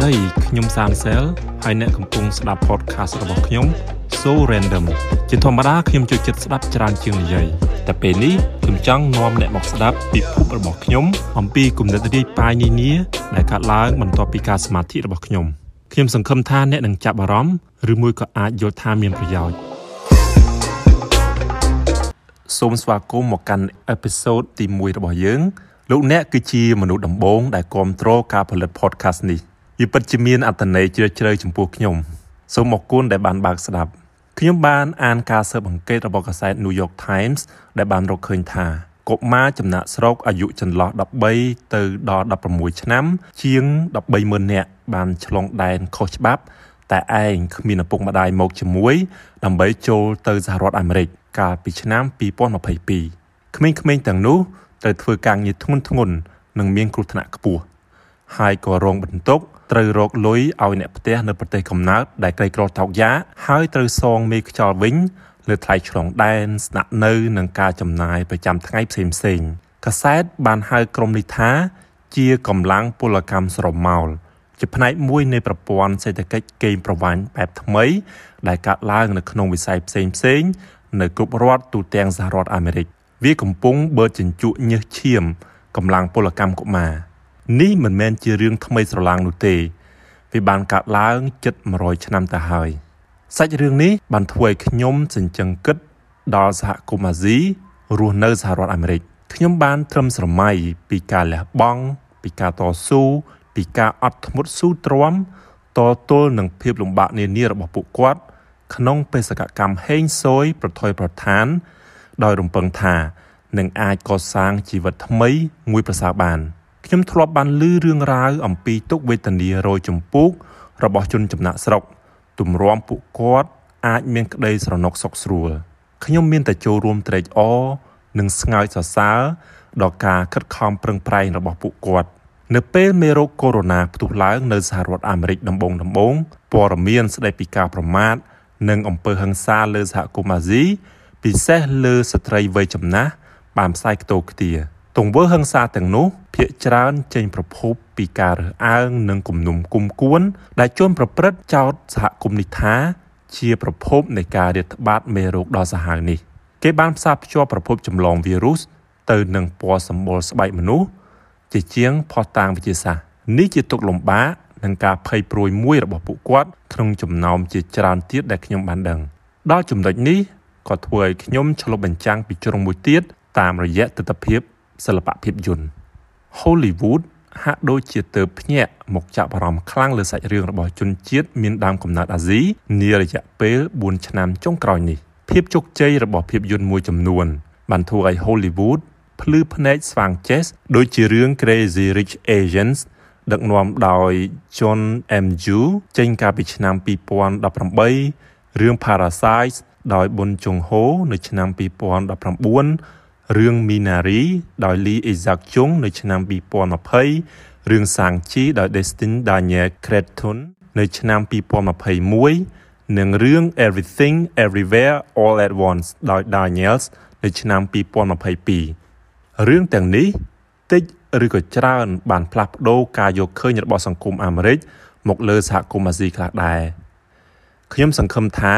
ស្តីខ្ញុំសានសែលហើយអ្នកកំពុងស្ដាប់ podcast របស់ខ្ញុំ So Random ជាធម្មតាខ្ញុំចូលចិត្តស្ដាប់ច្រើនជាងនិយាយតែពេលនេះខ្ញុំចង់នាំអ្នកមកស្ដាប់ពិភពរបស់ខ្ញុំអំពីគំនិតរាយប៉ាយនានាដែលកើតឡើងបន្ទាប់ពីការសមាធិរបស់ខ្ញុំខ្ញុំសង្ឃឹមថាអ្នកនឹងចាប់អារម្មណ៍ឬមួយក៏អាចយល់ថាមានប្រយោជន៍សូមស្វាគមន៍មកកាន់អេពីសូតទី1របស់យើងលោកអ្នកគឺជាមនុស្សដំបូងដែលគ្រប់គ្រងការផលិត podcast នេះ វាពិតជាមានអត្ថន័យជ្រាលជ្រៅចំពោះខ្ញុំសូមអរគុណដែលបានបើកស្ដាប់ខ្ញុំបានអានការស៊ើបអង្កេតរបស់កាសែត New York Times ដែលបានរកឃើញថាកុមារចំណាក់ស្រុកអាយុចន្លោះ13ទៅដល់16ឆ្នាំ ជាង130,000នាក់បានឆ្លងដែនខុសច្បាប់តែឯងគ្មានឪពុកម្ដាយមកជាមួយដើម្បីចូលទៅសហរដ្ឋអាមេរិកកាលពីឆ្នាំ2022ក្មេងៗទាំងនោះត្រូវធ្វើការងារធ្ងន់ធ្ងរនិងមានគ្រោះថ្នាក់ខ្ពស់ហើយក៏រងបន្ទុក ត្រូវរកលុយឲ្យអ្នកផ្ទះនៅប្រទេសកំណើតដែលក្រីក្រថោកយ៉ាហើយត្រូវសងមេខ្យល់វិញលើថ្លៃឆ្លងដែនស្នាក់នៅនិងការចំណាយប្រចាំថ្ងៃផ្សេងផ្សេងកាសែតបានហៅក្រុមនេះថាជាកម្លាំងពលកម្មស្រមោលជាផ្នែកមួយនៃប្រព័ន្ធសេដ្ឋកិច្ចកេងប្រវ័ញ្ចបែបថ្មី ដែលកើតឡើងនៅក្នុងវិស័យផ្សេងផ្សេងនៅគ្រប់រដ្ឋទូទាំងសហរដ្ឋអាមេរិកវាកំពុងបឺតជញ្ជក់ញើសឈាមកម្លាំងពលកម្មកុមារ នេះមិនមែនជារឿងថ្មីស្រឡាំងនោះទេវាបានកើតឡើងជិត100ឆ្នាំទៅហើយសាច់រឿងនេះបានធ្វើឲ្យខ្ញុំចិញ្ចឹងគិតដល់សហគមន៍អាស៊ីរស់នៅសហរដ្ឋអាមេរិកខ្ញុំបានត្រឹមស្រមៃពីការលះបង់ពីការតស៊ូពីការអត់ធ្មត់ស៊ូទ្រាំតទល់នឹងភាពលំបាកនានារបស់ពួកគាត់ ក្នុងបេសកកម្មហេងសួយប្រថុយប្រឋាន ដោយរំពឹងថានឹងអាចកសាងជីវិតថ្មីមួយប្រសើរបាន ខ្ញុំធ្លាប់បានឮរឿងរ៉ាវអំពីទុក្ខវេទនារយចម្ពោះរបស់ជនចំណាក់ស្រុកទម្រាំពួកគាត់អាចមានក្តីស្រណុកសុខស្រួលខ្ញុំមានតែចូលរួមត្រេកអរនិងស្ងើចសរសើរដល់ការខិតខំប្រឹងប្រែងរបស់ពួកគាត់នៅពេលមេរោគកូវីដ -19 ផ្ទុះឡើងនៅសហរដ្ឋអាមេរិកដំបូងដំបូងព័ត៌មានស្ដីពីការប្រមាថនិងអំពើហិង្សាលើសហគមន៍អាស៊ីពិសេសលើស្ត្រីវ័យចំណាស់បានផ្សាយខ្ទោខ្ទា ទង្វើហិង្សាទាំងនោះភាកច្រើនចេញប្រភពពីការរើសអើងនិងគំនុំគុំគួន ដែលជនប្រព្រឹត្តចោទសហគមន៍នេះថា ជាប្រភពនៃការរាតត្បាតមេរោគដ៏សាហាវនេះ គេបានផ្សារភ្ជាប់ប្រភពចម្លងវីរុសទៅនឹងពណ៌សម្បុរស្បែកមនុស្សជាជាងផុសតាងវិទ្យាសាស្ត្រនេះជាទុកលំបាកនិងការភ័យព្រួយមួយរបស់ពួកគាត់ក្នុងចំណោមជាច្រើនទៀតដែលខ្ញុំបានដឹងដល់ចំណុចនេះក៏ធ្វើឲ្យខ្ញុំឆ្លុះបញ្ចាំងពីជ្រុងមួយទៀតតាមរយៈទស្សនវិជ្ជា សិល្បៈភាពយន្ត Hollywood ហាក់ដូចជាទៅភ្ញាក់មកចាប់អារម្មណ៍ខ្លាំងលើសាច់រឿងរបស់ជនជាតិមានដើមកំណើតអាស៊ីនារយៈពេល4ឆ្នាំចុងក្រោយនេះ ភាពជោគជ័យរបស់ភាពយន្តមួយចំនួន បានធ្វើឲ្យ Hollywood ភ្លឺភ្នែកស្វាងចេះដូចជារឿង Crazy Rich Asians ដឹកនាំដោយ John M. Ju ចេញកាលពីឆ្នាំ2018រឿង Parasite ដោយប៊ុនជុងហូនៅឆ្នាំ2019 រឿង Minari ដោយ Lee Isaac Chung នៅឆ្នាំ2020រឿង Sang-chi ដោយ Destin Daniel Cretton នៅឆ្នាំ2021និងរឿង Everything Everywhere All at Once ដោយ Daniels នៅឆ្នាំ2022រឿងទាំងនេះតិចឬក៏ច្រើនបានផ្លាស់ប្ដូរការយកឃើញរបស់សង្គមអាមេរិកមកលើសហគមន៍អាស៊ីខ្លះដែរខ្ញុំសង្ឃឹមថា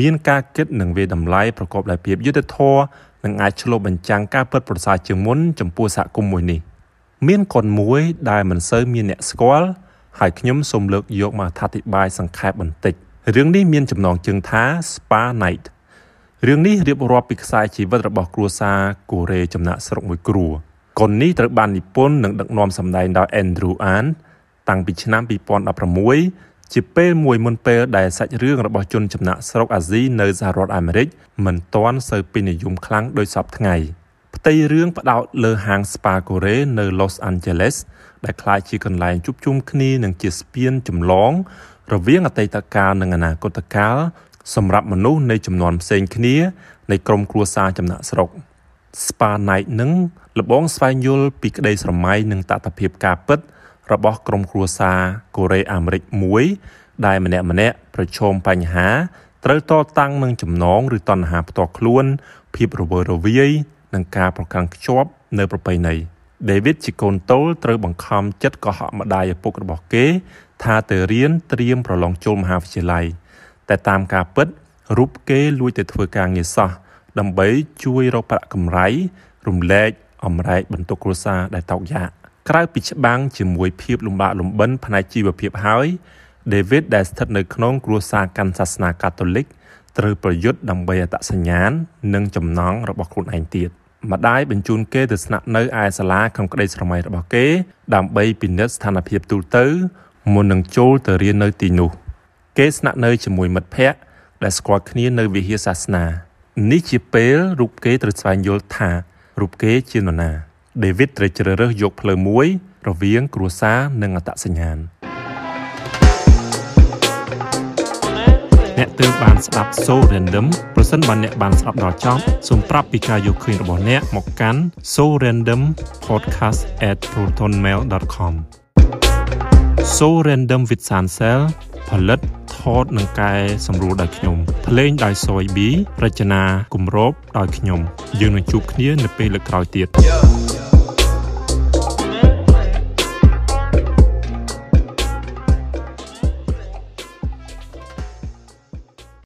មានការគិតនិងវាតម្លៃប្រកបដោយភាពយុត្តិធម៌ និងអាចឆ្លុះបញ្ចាំងការពិតប្រសើរជាងមុនចំពោះសហគមន៍មួយនេះមានកូនមួយដែលមិនសូវមានអ្នកស្គាល់ហើយខ្ញុំសូមលើកយកមកអធិប្បាយសង្ខេបបន្តិចរឿងនេះមានចំណងជើងថា Spa Night រឿងនេះរៀបរាប់ពីខ្សែជីវិតរបស់គ្រួសារកូរ៉េចំណាក់ស្រុកមួយគ្រួកុននេះត្រូវបាននិពន្ធនិងដឹកនាំសម្ដែងដោយ Andrew An តាំងពីឆ្នាំ2016 ជាពេលមួយមុនពេលដែលសាច់រឿងរបស់ជនចំណាក់ស្រុកអាស៊ីនៅសហរដ្ឋអាមេរិកមិនទាន់សូវពេញនិយមខ្លាំងដោយសពថ្ងៃផ្ទៃរឿងផ្ដោតលើហាងស្ប៉ាកូរ៉េនៅ Los Angeles ដែលក្លាយជាកន្លែងជួបជុំគ្នានិងជាស្ពានចម្លង រវាងអតីតកាលនិងអនាគតកាលសម្រាប់មនុស្សនៃចំនួនផ្សេងគ្នានៃក្រុមគ្រួសារចំណាក់ស្រុក Spa Night នឹងលបងស្វែងយល់ពីក្តីស្រមៃនិងតថភាពការពិត របស់ក្រុមគ្រួសារកូរ៉េអាមេរិកមួយ ដែលម្នាក់ម្នាក់ប្រឈមបញ្ហាត្រូវតតាំងនឹងចំណងឬតណ្ហាផ្ទាល់ខ្លួន ភាពរវើរវាយនិងការប្រកាន់ខ្ជាប់នៅប្រពៃណី David ជាកូនតូលត្រូវបង្ខំចិត្តកុហកម្ដាយឪពុករបស់គេ ថាទៅរៀនត្រៀមប្រឡងចូលមហាវិទ្យាល័យតែតាមការពិតរូបគេលួចទៅធ្វើការងារសោះដើម្បីជួយរកប្រាក់កម្រៃរំលែកអំរែកបន្ទុកគ្រួសារដែលតោកយ៉ាក ក្រៅពីច្បាំងជាមួយភាពលំបាកលំបិនផ្នែកជីវភាពហើយ David ដែលស្ថិតនៅក្នុងគ្រួសារកាន់សាសនាកាតូលិកត្រូវប្រយុទ្ធដើម្បីអត្តសញ្ញាណនិងចំណងរបស់ខ្លួនឯងទៀតម្ដាយបញ្ជូនគេទៅស្នាក់នៅឯសាលាក្នុងក្តីស្រមៃរបស់គេ ដើម្បីពិនិត្យស្ថានភាពទូទៅមុននឹងចូលទៅរៀននៅទីនោះ គេស្នាក់នៅជាមួយមិត្តភ័ក្តិដែលស្គាល់គ្នានៅវិហារសាសនា នេះជាពេលរូបគេត្រូវស្វែងយល់ថារូបគេជានរណា David ត្រូវជ្រើសរើសយកផ្លូវមួយ រវាង គ្រួសារនិងអត្តសញ្ញាណអ្នកទើបបានស្ដាប់ So Random ប្រសិនបើអ្នកបានស្ដាប់ដល់ចប់សូមប្រាប់ពីការយកឃើញរបស់អ្នកមកកាន់ so random podcast@protonmail.com So Random with Sansel ផលិតថតនិងកែសម្រួលដោយខ្ញុំភ្លេងដោយ Soy B រចនាគម្របដោយខ្ញុំយើងនឹងជួបគ្នានៅពេលលើកក្រោយទៀត yeah.